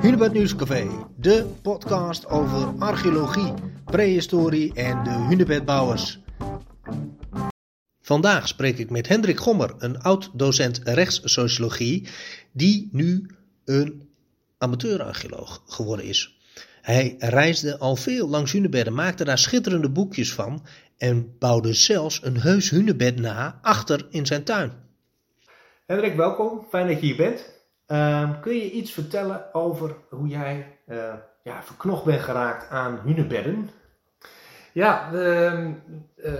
Hunebed Nieuwscafé, de podcast over archeologie, prehistorie en de hunebedbouwers. Vandaag spreek ik met Hendrik Gommer, een oud-docent rechtssociologie, die nu een amateurarcheoloog geworden is. Hij reisde al veel langs hunebedden, maakte daar schitterende boekjes van en bouwde zelfs een heus hunebed na achter in zijn tuin. Hendrik, welkom. Fijn dat je hier bent. Ehm, kun je iets vertellen over hoe jij uh, ja, verknocht bent geraakt aan hunebedden? Ja, uh, uh,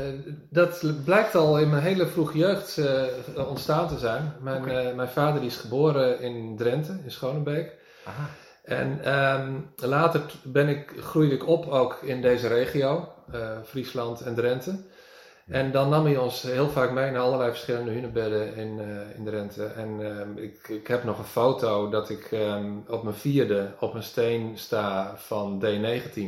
dat blijkt al in mijn hele vroege jeugd uh, ontstaan te zijn. Mijn, okay. mijn vader die is geboren in Drenthe, in Schonebeek. Aha. En um, later ben ik, groeide ik op ook in deze regio, Friesland en Drenthe. En dan nam hij ons heel vaak mee naar allerlei verschillende hunebedden in, uh, in Drenthe. En uh, ik, ik heb nog een foto dat ik um, op mijn vierde op een steen sta van D19.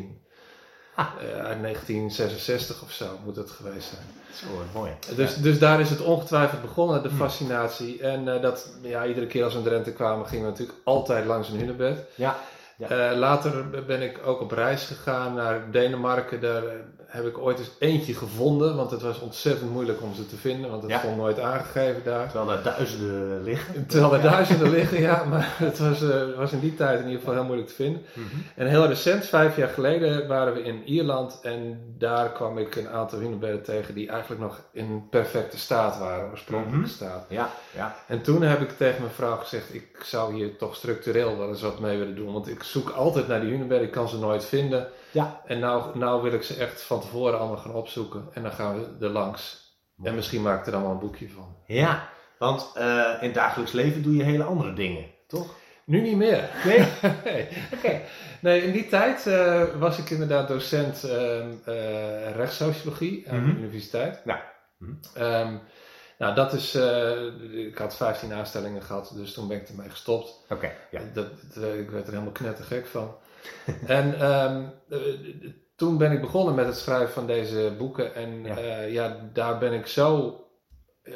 Ah. Uh, uit 1966 of zo moet het geweest zijn. Zo mooi. Dus, ja. dus daar is het ongetwijfeld begonnen, de fascinatie. En dat, ja, iedere keer als we in Drenthe kwamen, gingen we natuurlijk altijd langs een hunebed. Ja. Ja. Later ben ik ook op reis gegaan naar Denemarken. Daar heb ik ooit eens eentje gevonden, want het was ontzettend moeilijk om ze te vinden, want het ja. stond nooit aangegeven daar. Terwijl er duizenden liggen. Terwijl er duizenden liggen, ja, maar het was, uh, was in die tijd in ieder geval heel moeilijk te vinden. Mm -hmm. En heel recent, vijf jaar geleden, waren we in Ierland en daar kwam ik een aantal hunebedden tegen die eigenlijk nog in perfecte staat waren, oorspronkelijke mm -hmm. staat. Ja, ja. En toen heb ik tegen mijn vrouw gezegd, ik zou hier toch structureel wel eens wat mee willen doen, want ik zoek altijd naar die hunebedden, ik kan ze nooit vinden. Ja. En nou, nou wil ik ze echt van tevoren allemaal gaan opzoeken. En dan gaan we er langs. En misschien maak ik er dan wel een boekje van. Ja, want uh, in het dagelijks leven doe je hele andere dingen, toch? Nu niet meer. Nee? nee. Okay. nee, in die tijd uh, was ik inderdaad docent uh, rechtssociologie aan mm -hmm. de universiteit. Mm -hmm. um, nou, dat is. ik had 15 aanstellingen gehad, dus toen ben ik ermee gestopt. Oké. Okay, ja. dat, dat, ik werd er helemaal knettergek van. en um, toen ben ik begonnen met het schrijven van deze boeken. En ja, ja daar ben ik zo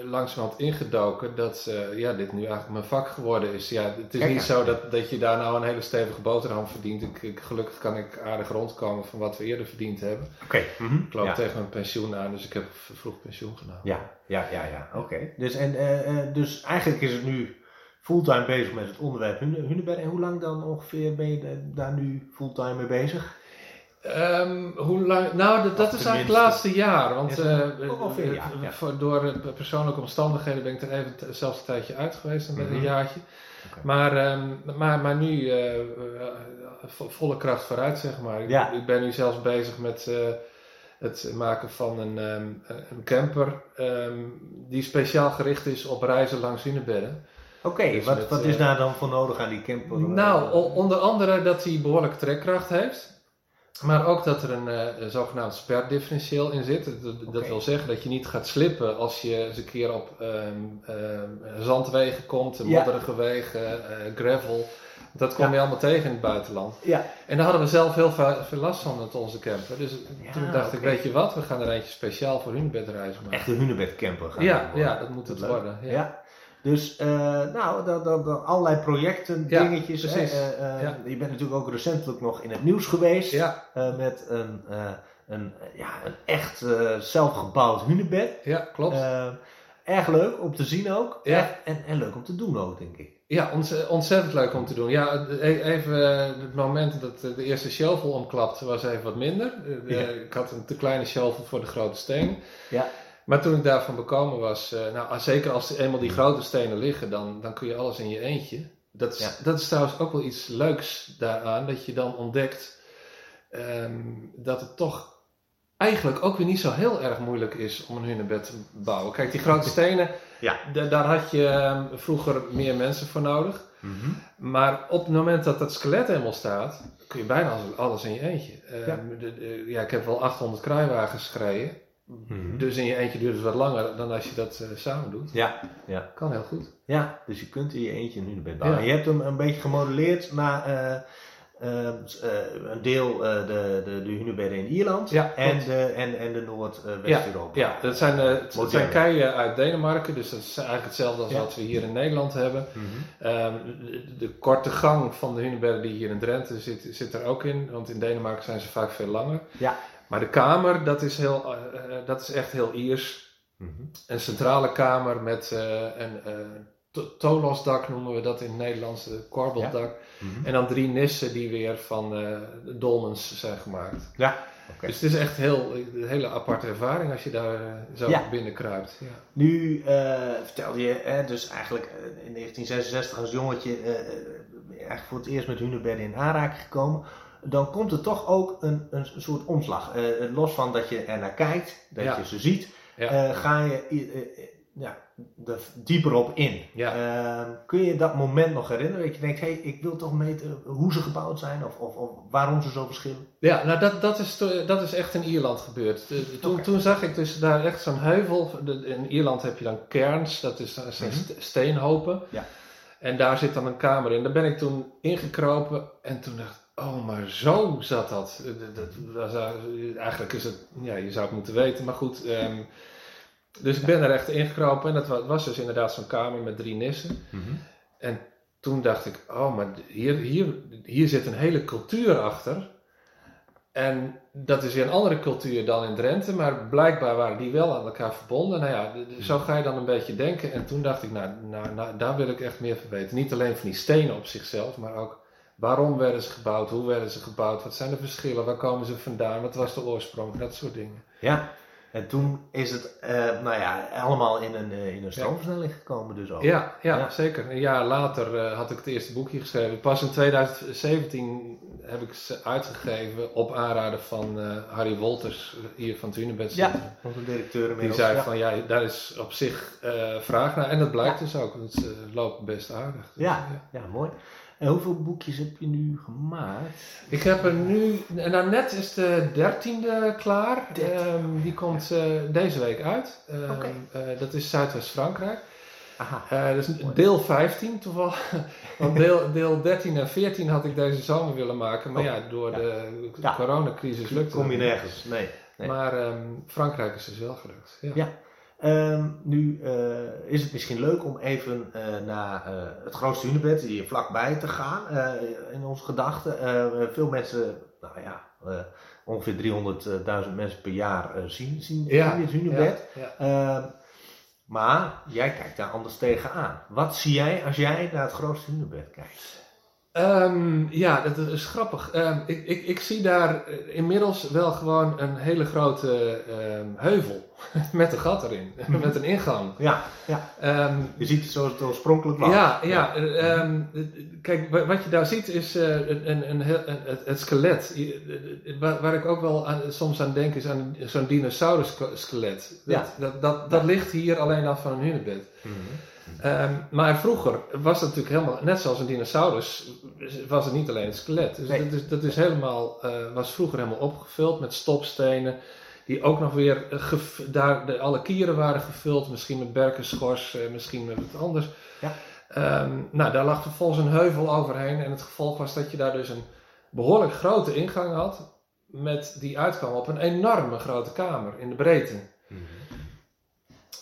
langzamerhand ingedoken dat uh, ja, dit nu eigenlijk mijn vak geworden is. Ja, het is Kijk, niet zo dat, dat je daar nou een hele stevige boterham verdient. Ik, ik, gelukkig kan ik aardig rondkomen van wat we eerder verdiend hebben. Oké. Okay. Mm -hmm. Ik loop ja. tegen mijn pensioen aan, dus ik heb vroeg pensioen gedaan. Ja, ja, ja, ja. oké. Okay. Dus, en, uh, dus eigenlijk is het nu fulltime bezig met het onderwerp hunebed. En hoe lang dan ongeveer ben je daar nu fulltime mee bezig? Um, hoe lang? Nou, dat, dat is eigenlijk het laatste jaar. Want uh, ongeveer, ja, ja. Voor, door persoonlijke omstandigheden ben ik er even zelfs een tijdje uit geweest, een, mm -hmm. een jaartje. Okay. Maar, um, maar, maar nu uh, volle kracht vooruit, zeg maar. Ja. Ik, ben nu zelfs bezig met uh, het maken van een, um, een camper die speciaal gericht is op reizen langs hunebedden. Oké, okay, dus wat, wat is daar dan voor nodig aan die camper? Nou, onder andere dat hij behoorlijk trekkracht heeft. Maar ook dat er een, een zogenaamd sperdifferentieel in zit. Dat, dat okay. wil zeggen dat je niet gaat slippen als je eens een keer op um, um, zandwegen komt, modderige wegen, uh, gravel. Dat kwam ja. je allemaal tegen in het buitenland. Ja. En daar hadden we zelf heel veel, last van met onze camper. Dus ja, toen dacht okay. ik, weet je wat, we gaan er eentje speciaal voor hunebedreizen maken. Echt een hunebedcamper gaan ja, ja, dat moet het worden. Ja. Dus uh, nou, dat, dat, dat, allerlei projecten, ja, dingetjes. Precies. Uh, uh, ja. Je bent natuurlijk ook recentelijk nog in het nieuws geweest. Ja. met een, een, ja, een echt zelfgebouwd hunebed. Ja, klopt. erg leuk om te zien ook. Ja. En, en leuk om te doen ook, denk ik. Ja, ontzettend leuk om te doen. Ja, even het moment dat de eerste shovel omklapte was even wat minder. Ja. Ik had een te kleine shovel voor de grote steen. Ja. Maar toen ik daarvan bekomen was, uh, nou zeker als eenmaal die grote stenen liggen, dan, dan kun je alles in je eentje. Dat is, ja. dat is trouwens ook wel iets leuks daaraan, dat je dan ontdekt um, dat het toch eigenlijk ook weer niet zo heel erg moeilijk is om een hunebed te bouwen. Kijk, die grote stenen, ja. daar had je um, vroeger meer mensen voor nodig. Mm -hmm. Maar op het moment dat dat skelet helemaal staat, kun je bijna alles in je eentje. Um, ja. De, de, ja, ik heb wel 800 kruiwagens gereden. Mm -hmm. Dus in je eentje duurt het wat langer dan als je dat uh, samen doet. Ja, ja. Kan heel goed. Ja, dus je kunt in je eentje een hunebed bouwen. Ja. Je hebt hem een beetje gemodelleerd naar, uh, Ehm, een deel de, de, de hunebedden in Ierland Ja, en, de, en, en de Noord-West-Europa. Ja, dat zijn, eh, Moderne. zijn keien uit Denemarken, dus dat is eigenlijk hetzelfde als Ja. wat we hier in Nederland hebben. Mhm. Ehm, de, de korte gang van de hunebedden die hier in Drenthe zit, zit er ook in, want in Denemarken zijn ze vaak veel langer. Ja. Maar de kamer, dat is, heel, eh, eh, dat is echt heel Iers. Mhm. Een centrale kamer met eh, een to- tolosdak noemen we dat in het Nederlands, een korbeldak. Mhm. En dan drie nissen die weer van dolmens zijn gemaakt. Ja. Dus het is echt heel, een hele aparte ervaring als je daar zo Ja. binnenkruipt. Ja. Nu eh, vertelde je hè, dus eigenlijk in 1966 als jongetje eh, eigenlijk voor het eerst met hunebedden in aanraking gekomen. Dan komt er toch ook een, een soort omslag. Eh, los van dat je er naar kijkt, dat Ja. je ze ziet, Ja. eh, ga je eh, eh, ja, er dieper op in. Ja. Eh, kun je dat moment nog herinneren? Dat je denkt, hé, hey, ik wil toch weten hoe ze gebouwd zijn of, of, of waarom ze zo verschillen? Ja, nou dat, dat, is, dat is echt in Ierland gebeurd. De- toen, toen zag ik dus daar echt zo'n heuvel. De- in Ierland heb je dan cairns, dat is, dat zijn Mhm. st- steenhopen. Ja. En daar zit dan een kamer in. Daar ben ik toen ingekropen en toen dacht ik, oh maar zo zat dat. Eh, dat, dat, dat zou- eigenlijk is het, ja je zou het moeten weten, maar goed. ehm, dus ik ben er echt ingekropen en dat wa- was dus inderdaad zo'n kamer met drie nissen. En toen dacht ik, oh, maar hier, hier, hier zit een hele cultuur achter. En dat is weer een andere cultuur dan in Drenthe, maar blijkbaar waren die wel aan elkaar verbonden. Nou ja, zo ga je dan een beetje denken. En toen dacht ik, nou, nou, nou, daar wil ik echt meer van weten. Niet alleen van die stenen op zichzelf, maar ook waarom werden ze gebouwd, hoe werden ze gebouwd, wat zijn de verschillen, waar komen ze vandaan, wat was de oorsprong, dat soort dingen. Ja, en toen is het, eh, nou ja, allemaal in een, eh, in een stroomversnelling gekomen dus ook. Ja, ja, Ja. zeker. Een jaar later eh, had ik het eerste boekje geschreven. Pas in 2017 heb ik ze uitgegeven op aanraden van eh, Harry Wolters, hier van het Hunebed. Ja, onze directeur Die inmiddels. zei ja. van ja, daar is op zich eh, vraag naar. En dat blijkt dus ook. Het eh, loopt best aardig. Dus, Ja. Ja, mooi. En hoeveel boekjes heb je nu gemaakt? Ik heb er nu, nou net is de dertiende klaar. Ehm, die komt eh, deze week uit. Ehm, eh, dat is Zuidwest-Frankrijk. Aha. Eh, dus deel 15 toevallig. Want deel, deel 13 en 14 had ik deze zomer willen maken. Maar Oh, ja, door ja. de Ja. coronacrisis lukte Kom je het nergens? Nee. nee. Maar ehm, Frankrijk is dus wel gelukt. Ja. Ja. Ehm, nu eh, is het misschien leuk om even eh, naar eh, het grootste hunebed hier vlakbij te gaan in onze gedachten. Veel mensen, nou ja, ongeveer 300.000 mensen per jaar zien, zien, Ja, zien dit hunebed. Ja, ja. Ehm, maar jij kijkt daar anders tegenaan. Wat zie jij als jij naar het grootste hunebed kijkt? Ehm, ja, dat is grappig. Ik, ik, ik zie daar inmiddels wel gewoon een hele grote heuvel met een gat erin, met een ingang. Ja, ja. Ehm, je ziet het zoals het oorspronkelijk was. Ja, ja. eh, ehm, eh, kijk, wa- wat je daar ziet is eh, een, een, een, het, het skelet. Waar, waar ik ook wel aan, soms aan denk is aan zo'n dinosaurus-skelet. Dat, Ja. dat, dat, dat ligt hier alleen af van een hunebed. Mhm. Ehm, maar vroeger was dat natuurlijk helemaal, net zoals een dinosaurus, was het niet alleen het skelet. Dus Nee. dat, is, dat is helemaal, eh, was vroeger helemaal opgevuld met stopstenen. Die ook nog weer, eh, daar, de, alle kieren waren gevuld, misschien met berkenschors, eh, misschien met wat anders. Ja. Ehm, nou, daar lag vervolgens een heuvel overheen. En het gevolg was dat je daar dus een behoorlijk grote ingang had. Met die uitkwam op een enorme grote kamer in de breedte.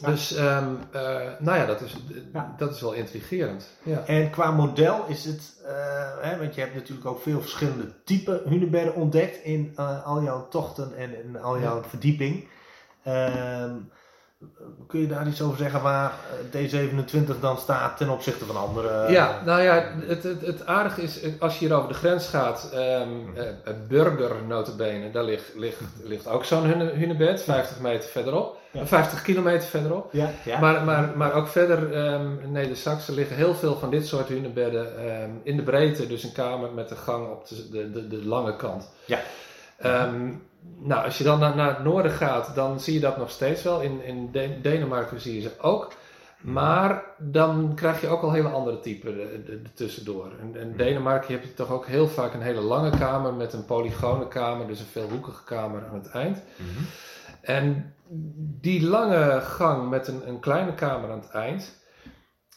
Dus, ehm, eh, nou ja, dat is, Ja. dat is wel intrigerend. Ja. En qua model is het, eh, hè, want je hebt natuurlijk ook veel verschillende typen hunebedden ontdekt in eh, al jouw tochten en in al jouw verdieping. Ehm, kun je daar iets over zeggen waar eh, D27 dan staat ten opzichte van andere? ja, nou ja, het, het, het aardige is, eh, als je hier over de grens gaat, ehm eh, Burger notabene, daar ligt, ligt, ligt ook zo'n hunebed, 50 meter verderop. Ja. 50 kilometer verderop. ja, ja. Maar, maar, maar ook verder, ehm in Neder-Saxen liggen heel veel van dit soort hunebedden ehm, in de breedte. Dus een kamer met een gang op de, de, de, de lange kant. Ja. Nou, als je dan naar, naar het noorden gaat, dan zie je dat nog steeds wel. In, in De- Denemarken zie je ze ook. Maar dan krijg je ook al hele andere typen er tussendoor. In, in Denemarken heb je toch ook heel vaak een hele lange kamer met een polygone kamer, dus een veelhoekige kamer aan het eind. Mhm. En die lange gang met een, een kleine kamer aan het eind,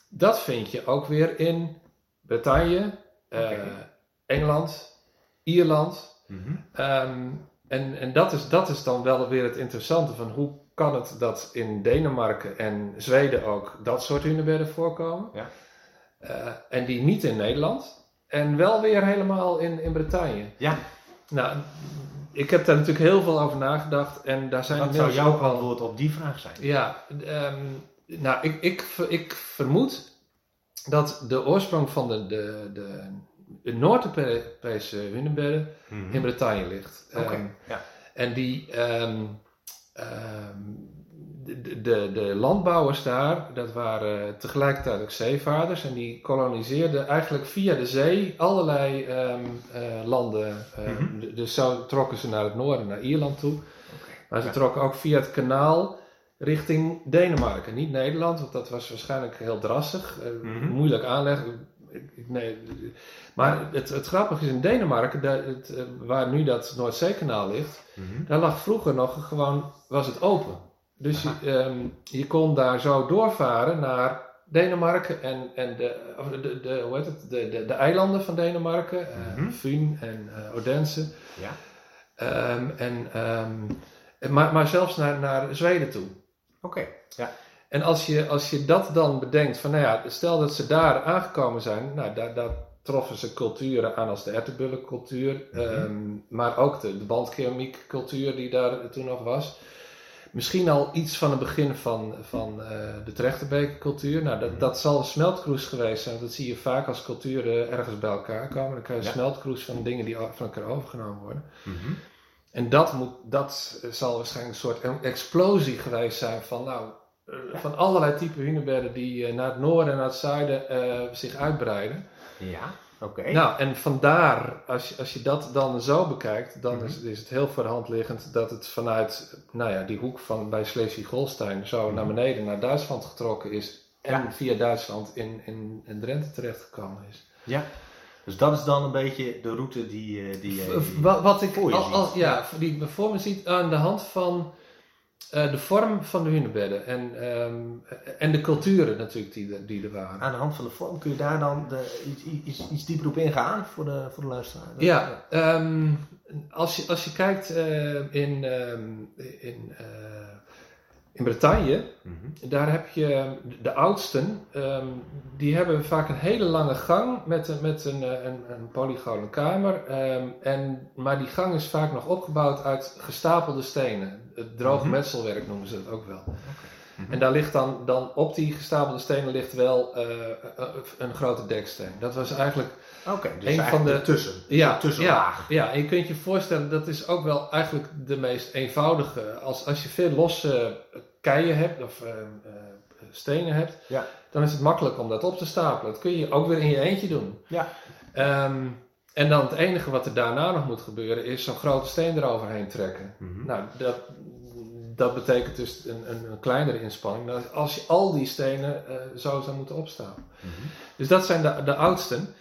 dat vind je ook weer in Bretagne, eh. Engeland, Ierland. Ehm, en en dat, is, dat is dan wel weer het interessante van hoe kan het dat in Denemarken en Zweden ook dat soort hunebedden voorkomen. Ja. Uh, en die niet in Nederland. En wel weer helemaal in, in Bretagne. Ja. Nou, ik heb daar natuurlijk heel veel over nagedacht. En daar zijn Wat zou jouw antwoord op die vraag zijn? Ja, um, nou, ik, ik, ik vermoed dat de oorsprong van de, de, de, de Noord-Europese hunebedden mm in Bretagne ligt. Oké, um, ja. En die, um, de, de, de, landbouwers daar, dat waren tegelijkertijd ook zeevaarders. En die koloniseerden eigenlijk via de zee allerlei uh, landen. Mm Dus zo trokken ze naar het noorden, naar Ierland toe. Okay. Maar ze ja. trokken ook via het kanaal richting Denemarken. Niet Nederland, want dat was waarschijnlijk heel drassig. Mm -hmm. Moeilijk aanleggen. Nee, maar het, het grappige is in Denemarken, het, uh, waar nu dat Noordzeekanaal ligt, mm -hmm. daar lag vroeger nog gewoon, was het open. Dus je, um, je, kon daar zo doorvaren naar Denemarken en, en de, de, de, hoe heet het, de, de, de eilanden van Denemarken, mm -hmm. uh, Fyn en uh, Odense. Ja. Um, en, um, maar, maar zelfs naar, naar Zweden toe. Oké, okay. ja. En als je, als je dat dan bedenkt, van nou ja, stel dat ze daar aangekomen zijn, nou, daar, daar troffen ze culturen aan als de ertebullencultuur, mm -hmm. um, maar ook de, de bandkeramiekcultuur die daar toen nog was. Misschien al iets van het begin van, van uh, de Trechterbekercultuur. Nou, dat, -hmm. dat zal een smeltkroes geweest zijn. Dat zie je vaak als culturen ergens bij elkaar komen. Dan krijg je een ja. smeltkroes van dingen die van elkaar overgenomen worden. Mm -hmm. En dat, moet, dat zal waarschijnlijk een soort explosie geweest zijn van, nou. Van allerlei typen hunebedden die uh, naar het noorden en naar het zuiden uh, zich uitbreiden. Ja, oké. Okay. Nou, en vandaar, als je, als je dat dan zo bekijkt, dan mm-hmm. is, is, het heel voor de hand liggend dat het vanuit, nou ja, die hoek van bij Schleswig-Holstein zo mm-hmm. naar beneden naar Duitsland getrokken is. En ja. via Duitsland in, in, in Drenthe terechtgekomen is. Ja. Dus dat is dan een beetje de route die, die, die, wat, wat ik voor je ja, die voor me ziet aan de hand van uh, de vorm van de hunebedden en, um, en de culturen natuurlijk die, die er waren. Aan de hand van de vorm kun je daar dan de, iets, iets, iets dieper op ingaan voor de, voor de luisteraar? Ja, um, als, je, als je kijkt uh, in, um, in uh, in Bretagne, mm-hmm. daar heb je de oudsten, die hebben vaak een hele lange gang met, met een, een, een polygone kamer. En, maar die gang is vaak nog opgebouwd uit gestapelde stenen. Het droog mm-hmm. metselwerk noemen ze het ook wel. Okay. Mm-hmm. En daar ligt dan, dan op die gestapelde stenen ligt wel uh, een grote deksteen. Dat was eigenlijk Oké, okay, dus een van de tussen. Ja, tussenlaag. Ja, ja, en je kunt je voorstellen, dat is ook wel eigenlijk de meest eenvoudige. Als, als je veel losse keien hebt of uh, stenen hebt, ja. dan is het makkelijk om dat op te stapelen. Dat kun je ook weer in je eentje doen. Ja. Um, en dan het enige wat er daarna nog moet gebeuren, is zo'n grote steen eroverheen trekken. Mm-hmm. Nou, dat, dat betekent dus een, een, een, kleinere inspanning. Nou, als je al die stenen uh, zo zou moeten opstapelen. Mm-hmm. Dus dat zijn de, de oudsten.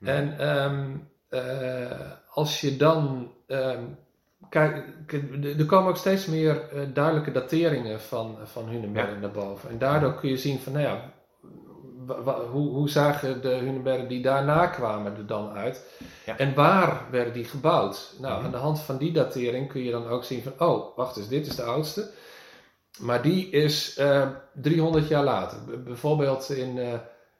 En um, uh, als je dan. Um, kijk, er komen ook steeds meer uh, duidelijke dateringen van, van Hunenbergen ja. naar boven. En daardoor kun je zien van, nou ja, hoe, hoe zagen de Hunenbergen die daarna kwamen er dan uit? Ja. En waar werden die gebouwd? Nou, mm-hmm. aan de hand van die datering kun je dan ook zien van, oh, wacht eens, dit is de oudste. Maar die is uh, 300 jaar later. B bijvoorbeeld in uh,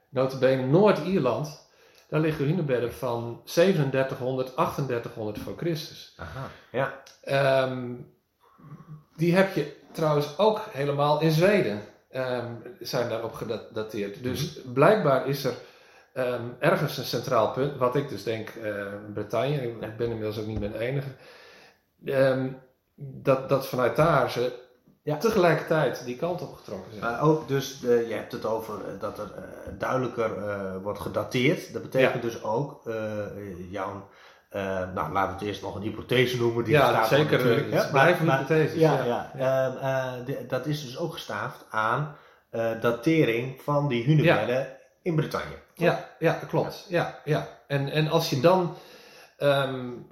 notabene Noord-Ierland daar liggen hunebedden van 3700, 3800 voor Christus. Aha, ja. Um, die heb je trouwens ook helemaal in Zweden. Um, zijn daarop gedateerd. Dus mm -hmm. blijkbaar is er um, ergens een centraal punt, wat ik dus denk uh, Bretagne, ik ben inmiddels ook niet meer de enige, dat, dat vanuit daar ze ja. tegelijkertijd die kant op getrokken zijn. Maar ook dus, uh, je hebt het over uh, dat er uh, duidelijker wordt gedateerd. Dat betekent ja. dus ook jouw, nou laten we het eerst nog een hypothese noemen. Die ja, zeker. Natuurlijk, het blijven hypotheses. Ja, ja. ja. Ehm, de, dat is dus ook gestaafd aan datering van die hunebedden in Bretagne. Ja, ja, klopt. Ja. Ja, En, en als je dan... Um,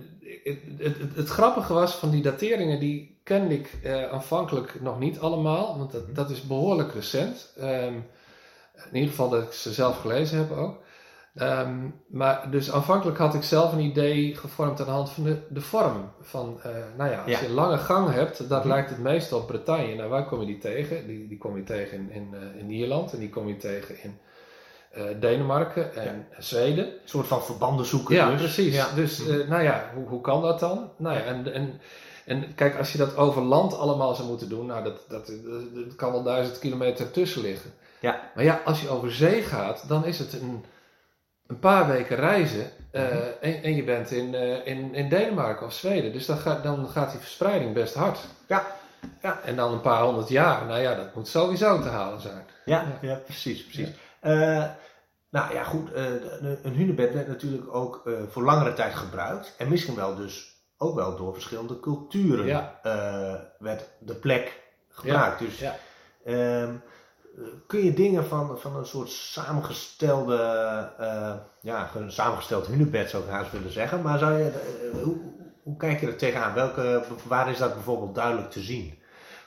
het, het, het, het grappige was van die dateringen, die kende ik aanvankelijk nog niet allemaal, want dat, dat is behoorlijk recent. Um, in ieder geval dat ik ze zelf gelezen heb ook. Ehm, maar dus aanvankelijk had ik zelf een idee gevormd aan de hand van de, de vorm. Van, eh, nou ja, als Ja. je een lange gang hebt, dat Mhm. lijkt het meest op Bretagne. Nou, waar kom je die tegen? Die, die kom je tegen in, in, eh, in Ierland en die kom je tegen in eh, Denemarken en Zweden. Een soort van verbanden zoeken Ja, dus. precies. Ja. Dus, eh, nou ja, hoe, hoe kan dat dan? Nou ja, en, en, en kijk, als je dat over land allemaal zou moeten doen, nou, dat, dat, dat, dat kan wel duizend kilometer tussen liggen. Ja. Maar ja, als je over zee gaat, dan is het een, een paar weken reizen eh, Mhm. en, en je bent in, eh, in, in Denemarken of Zweden. Dus dan gaat, dan gaat die verspreiding best hard. Ja. Ja. En dan een paar honderd jaar, nou ja, dat moet sowieso te halen zijn. Ja, ja, precies, precies. Eh, nou ja, goed, een- hunebed werd natuurlijk ook voor langere tijd gebruikt. En misschien wel dus ook wel door verschillende culturen werd de plek gebruikt. dus ja. Kun je dingen van, van een soort samengestelde, eh, ja, samengesteld hunebed zou ik haast willen zeggen. Maar zou je, eh, hoe, hoe kijk je er tegenaan? Welke, waar is dat bijvoorbeeld duidelijk te zien?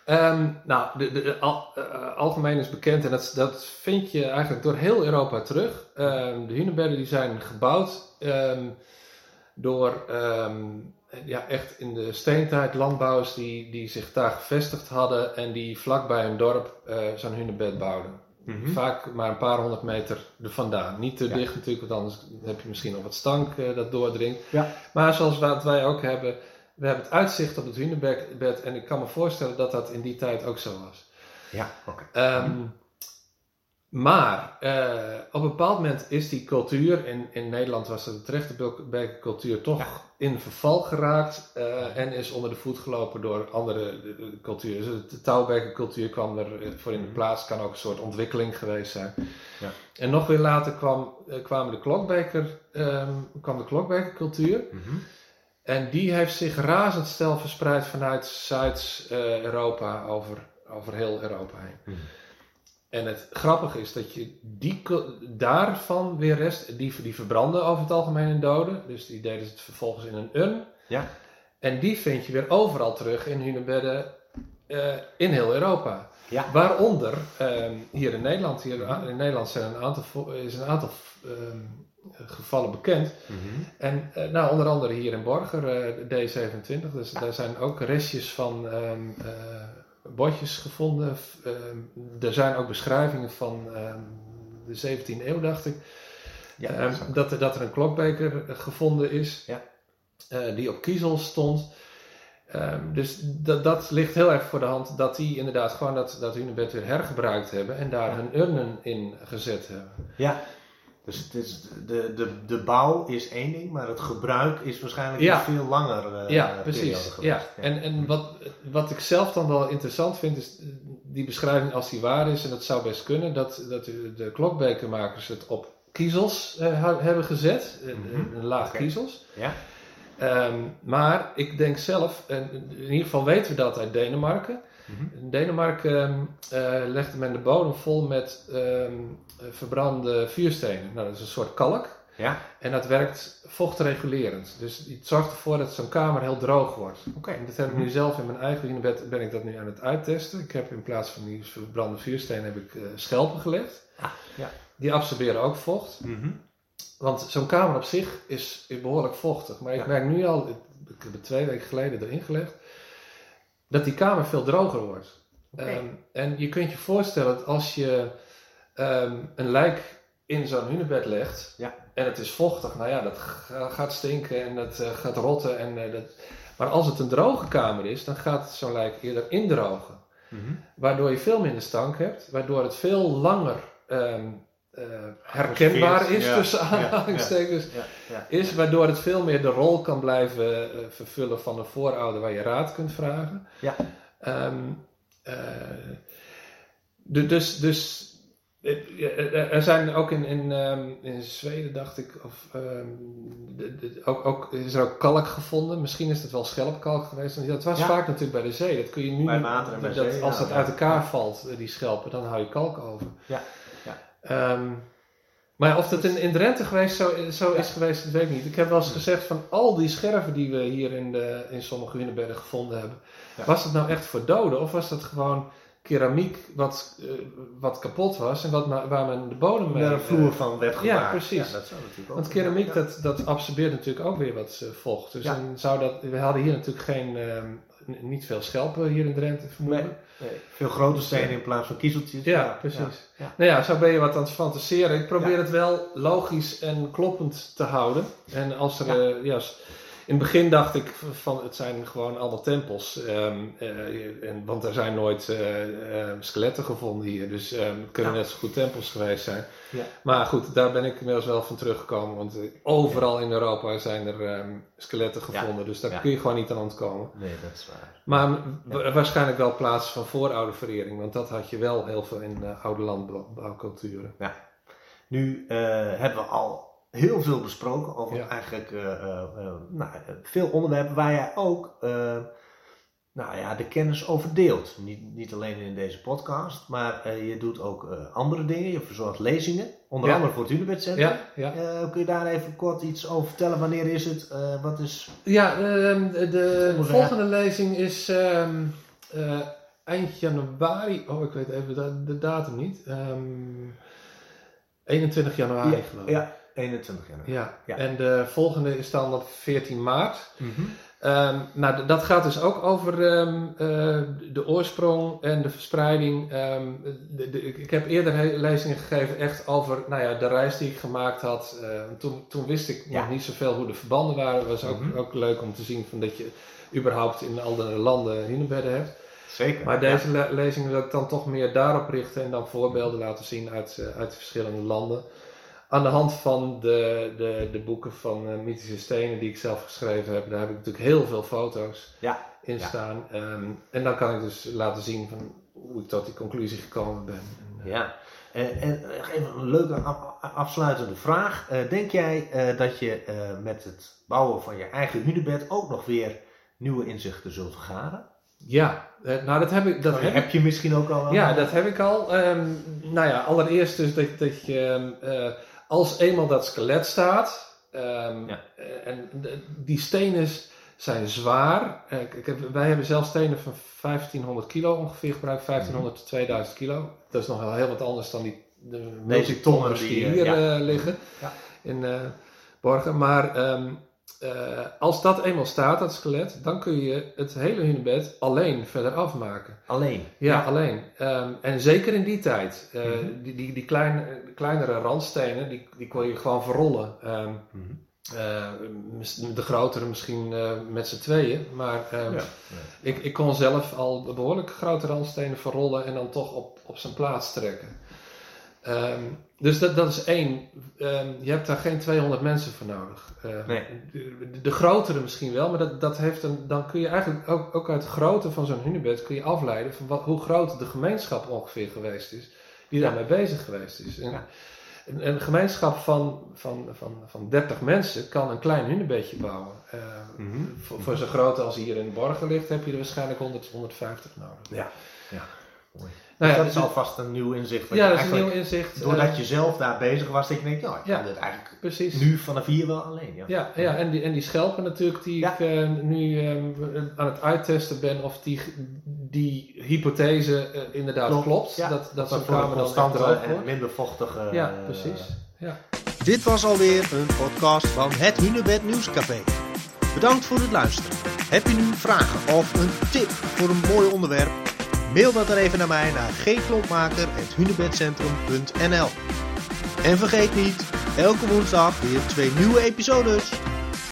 Ehm, nou, de, de, eh, algemeen is bekend en dat, dat vind je eigenlijk door heel Europa terug. Ehm, de hunebedden die zijn gebouwd ehm, door ja, echt in de steentijd landbouwers die, die zich daar gevestigd hadden en die vlakbij hun dorp eh, zo'n hunebed bouwden. Vaak maar een paar honderd meter er vandaan. Niet te Ja. dicht natuurlijk, want anders heb je misschien nog wat stank eh, dat doordringt. Ja. Maar zoals wat wij ook hebben, we hebben het uitzicht op het hunebed en ik kan me voorstellen dat dat in die tijd ook zo was. Ja, oké. Ehm, maar eh, op een bepaald moment is die cultuur, in, in Nederland was de Trechterbeek cultuur toch Ja. in verval geraakt eh, en is onder de voet gelopen door andere eh, culturen. Dus de Touwbeker cultuur kwam er voor in de Mhm. plaats, kan ook een soort ontwikkeling geweest zijn. Ja. En nog weer later kwam, kwamen de Klokbeker, ehm, kwam de Klokbeker cultuur. Mhm. En die heeft zich razendsnel verspreid vanuit Zuid-Europa over, over heel Europa heen. Mhm. En het grappige is dat je die, daarvan weer rest, die, die verbranden over het algemeen in doden. Dus die deden het vervolgens in een urn. Ja. En die vind je weer overal terug in hunebedden eh in heel Europa. Ja. Waaronder ehm, hier in Nederland. Hier in Nederland zijn een aantal, is een aantal ehm, gevallen bekend. Mhm. En eh, nou, onder andere hier in Borger, eh, de D27. Dus daar zijn ook restjes van ehm, botjes gevonden. Ehm, er zijn ook beschrijvingen van ehm, de 17e eeuw, dacht ik. Ja, Ehm, dat dat, er, dat er een klokbeker eh, gevonden is. Ja. eh, die op kiezel stond. Dus dat, dat ligt heel erg voor de hand dat die inderdaad gewoon dat, dat hunebed weer hergebruikt hebben en daar Ja. hun urnen in gezet hebben. Ja, dus het is, de, de, de bouw is één ding, maar het gebruik is waarschijnlijk Ja. een veel langer eh, Ja, precies. Ja. En, en wat, wat ik zelf dan wel interessant vind, is eh, die beschrijving als die waar is, en dat zou best kunnen, dat, dat de, klokbekermakers het op kiezels eh, hebben gezet, Mhm. een laag kiezels. Ja. Ehm, maar ik denk zelf, en in ieder geval weten we dat uit Denemarken. Mhm. In Denemarken eh, legde men de bodem vol met ehm, verbrande vuurstenen. Nou, dat is een soort kalk. Ja, En dat werkt vochtregulerend. Dus het zorgt ervoor dat zo'n kamer heel droog wordt. oké. En dat heb ik nu zelf in mijn eigen hunebed, ben ik dat nu aan het uittesten. Ik heb in plaats van die verbrande vuurstenen heb ik eh, schelpen gelegd. Ah, ja. Die absorberen ook vocht. Mhm. Want zo'n kamer op zich is, is behoorlijk vochtig. Maar ik merk nu al, ik heb het twee weken geleden erin gelegd, dat die kamer veel droger wordt. Oké. Ehm, en je kunt je voorstellen dat als je ehm, een lijk in zo'n hunebed legt Ja. en het is vochtig, nou ja, dat ga- gaat stinken en dat eh, gaat rotten. En, eh, dat... Maar als het een droge kamer is, dan gaat zo'n lijk eerder indrogen. Mhm. Waardoor je veel minder stank hebt, waardoor het veel langer ehm, eh, herkenbaar is Ja, tussen aanhalingstekens Ja, is, waardoor het veel meer de rol kan blijven eh, vervullen van een voorouder waar je raad kunt vragen. Ja. Du- dus, dus er zijn ook in, in, ehm, in Zweden, dacht ik, of, ehm, de- de- ook, ook, is er ook kalk gevonden. Misschien is het wel schelpkalk geweest. Dat was Ja. vaak natuurlijk bij de zee. Dat kun je nu, Bij water en bij dat, zee, als ja, dat ja. uit elkaar valt, die schelpen, dan hou je kalk over. Ja, ja. Ehm, maar of dat in, in Drenthe geweest zo, zo is geweest, dat weet ik niet. Ik heb wel eens gezegd van al die scherven die we hier in, de, in sommige hunebedden gevonden hebben. Ja. Was dat nou echt voor doden of was dat gewoon keramiek wat, eh, wat kapot was en wat, ma- waar men de bodem mee... Een eh, vloer van werd gemaakt. ja, precies. dat zou natuurlijk ook. Want keramiek, Ja. dat, dat absorbeert natuurlijk ook weer wat eh, vocht. Dus Ja. dan zou dat, we hadden hier natuurlijk geen, ehm, niet veel schelpen hier in Drenthe vermoeden. Nee, veel grote stenen in plaats van kiezeltjes. Ja, precies. Ja. Nou ja, zo ben je wat aan het fantaseren. Ik probeer het wel logisch en kloppend te houden. En als er, Ja. eh, in het begin dacht ik van het zijn gewoon allemaal tempels. Ehm, eh, en, want er zijn nooit eh, eh, skeletten gevonden hier. Dus ehm, het kunnen Ja. net zo goed tempels geweest zijn. Ja. Maar goed, daar ben ik inmiddels wel van teruggekomen. Want overal in Europa zijn er ehm, skeletten gevonden. Dus daar kun je gewoon niet aan ontkomen. Nee, dat is waar. Maar wa- waarschijnlijk wel plaatsen van vooroude verering. Want dat had je wel heel veel in oude landbouwculturen. Nu hebben we al heel veel besproken over Ja. eigenlijk eh, eh, eh, nou, veel onderwerpen waar jij ook nou ja, de kennis over deelt. Niet, niet alleen in deze podcast, maar je doet ook andere dingen. Je verzorgt lezingen, onder Ja. andere voor het Hunebed Centrum. Ja, ja. Kun je daar even kort iets over vertellen? Wanneer is het? Wat is... Ja, ehm, de, de Volgende lezing is ehm, eh, eind januari. Oh, ik weet even de, de datum niet. Ehm 21 januari Ja, geloof ik. Ja, 21 jaar. Ja. Ja. en de volgende is dan op 14 maart. Mhm. Ehm, nou, dat gaat dus ook over ehm, eh, de oorsprong en de verspreiding. Ehm, de, de- ik, heb eerder lezingen gegeven echt over nou ja, de reis die ik gemaakt had. Toen, toen wist ik Ja. nog niet zoveel hoe de verbanden waren. Het was ook, Mhm. ook leuk om te zien van dat je überhaupt in andere landen hunebedden hebt. Zeker. Maar deze le- lezing wil ik dan toch meer daarop richten en dan voorbeelden laten zien uit, eh, uit de verschillende landen. Aan de hand van de, de, de boeken van eh, mythische stenen die ik zelf geschreven heb, daar heb ik natuurlijk heel veel foto's Ja, in ja. staan. Ehm, en dan kan ik dus laten zien van hoe ik tot die conclusie gekomen ben. En, eh, Ja, en, en nog even een leuke af- afsluitende vraag. Eh, denk jij eh, dat je eh, met het bouwen van je eigen hunebed ook nog weer nieuwe inzichten zult vergaren? ja, eh, nou dat heb ik. Dat Dat heb je misschien ook al? Ja, dat heb ik al. Ehm, nou ja, allereerst dus dat, dat je ehm, eh, als eenmaal dat skelet staat ehm, Ja. eh, en die stenen zijn zwaar. Eh, ik heb, wij hebben zelf stenen van 1500 kilo ongeveer gebruikt, 1500 tot 2000 kilo. Dat is nog wel heel wat anders dan die de multitonners die, eh, hier ja. liggen Ja. in eh, Borgen. Maar ehm, eh, als dat eenmaal staat, dat skelet, dan kun je het hele hunebed alleen verder afmaken. Alleen? Ja, alleen. Ehm, en zeker in die tijd. eh, Mhm. Die, die, die kleine, kleinere randstenen, die, die kon je gewoon verrollen. Ehm, Mhm. eh, de grotere misschien met z'n tweeën. Maar ehm, Ja. ik, ik kon zelf al behoorlijk grote randstenen verrollen en dan toch op, op zijn plaats trekken. Ehm, dus dat, dat is één. Ehm, je hebt daar geen 200 mensen voor nodig. Eh, Nee. de, de grotere misschien wel, maar dat, dat heeft een, dan kun je eigenlijk ook, ook uit de grootte van zo'n hunebed kun je afleiden van wat, hoe groot de gemeenschap ongeveer geweest is die Ja. daarmee bezig geweest is. En, Ja. een, een gemeenschap van, van, van, van 30 mensen kan een klein hunebedje bouwen. Mhm. voor, voor zo'n grootte als hier in Borgen ligt, heb je er waarschijnlijk 100, 150 nodig. Ja. ja. Nou ja, dat is dus- alvast een nieuw inzicht. ja, je dat is een nieuw inzicht. Doordat eh, je zelf daar bezig was, dat je denkt, ja, ik Ja. kan dit eigenlijk precies. nu vanaf hier wel alleen. Ja. Ja, ja en, die, en die schelpen natuurlijk die Ja. ik eh, nu eh, aan het uittesten ben of die, die hypothese eh, inderdaad Klopt. klopt. Ja. Dat, dat zo'n een kamer dan droog en minder vochtige... Ja, precies. Ja. Dit was alweer een podcast van het Hunebed Nieuwscafé. Bedankt voor het luisteren. Heb je nu vragen of een tip voor een mooi onderwerp? Mail dat er even naar mij naar gklompmaker.hunebedcentrum.nl En vergeet niet, elke woensdag weer twee nieuwe episodes.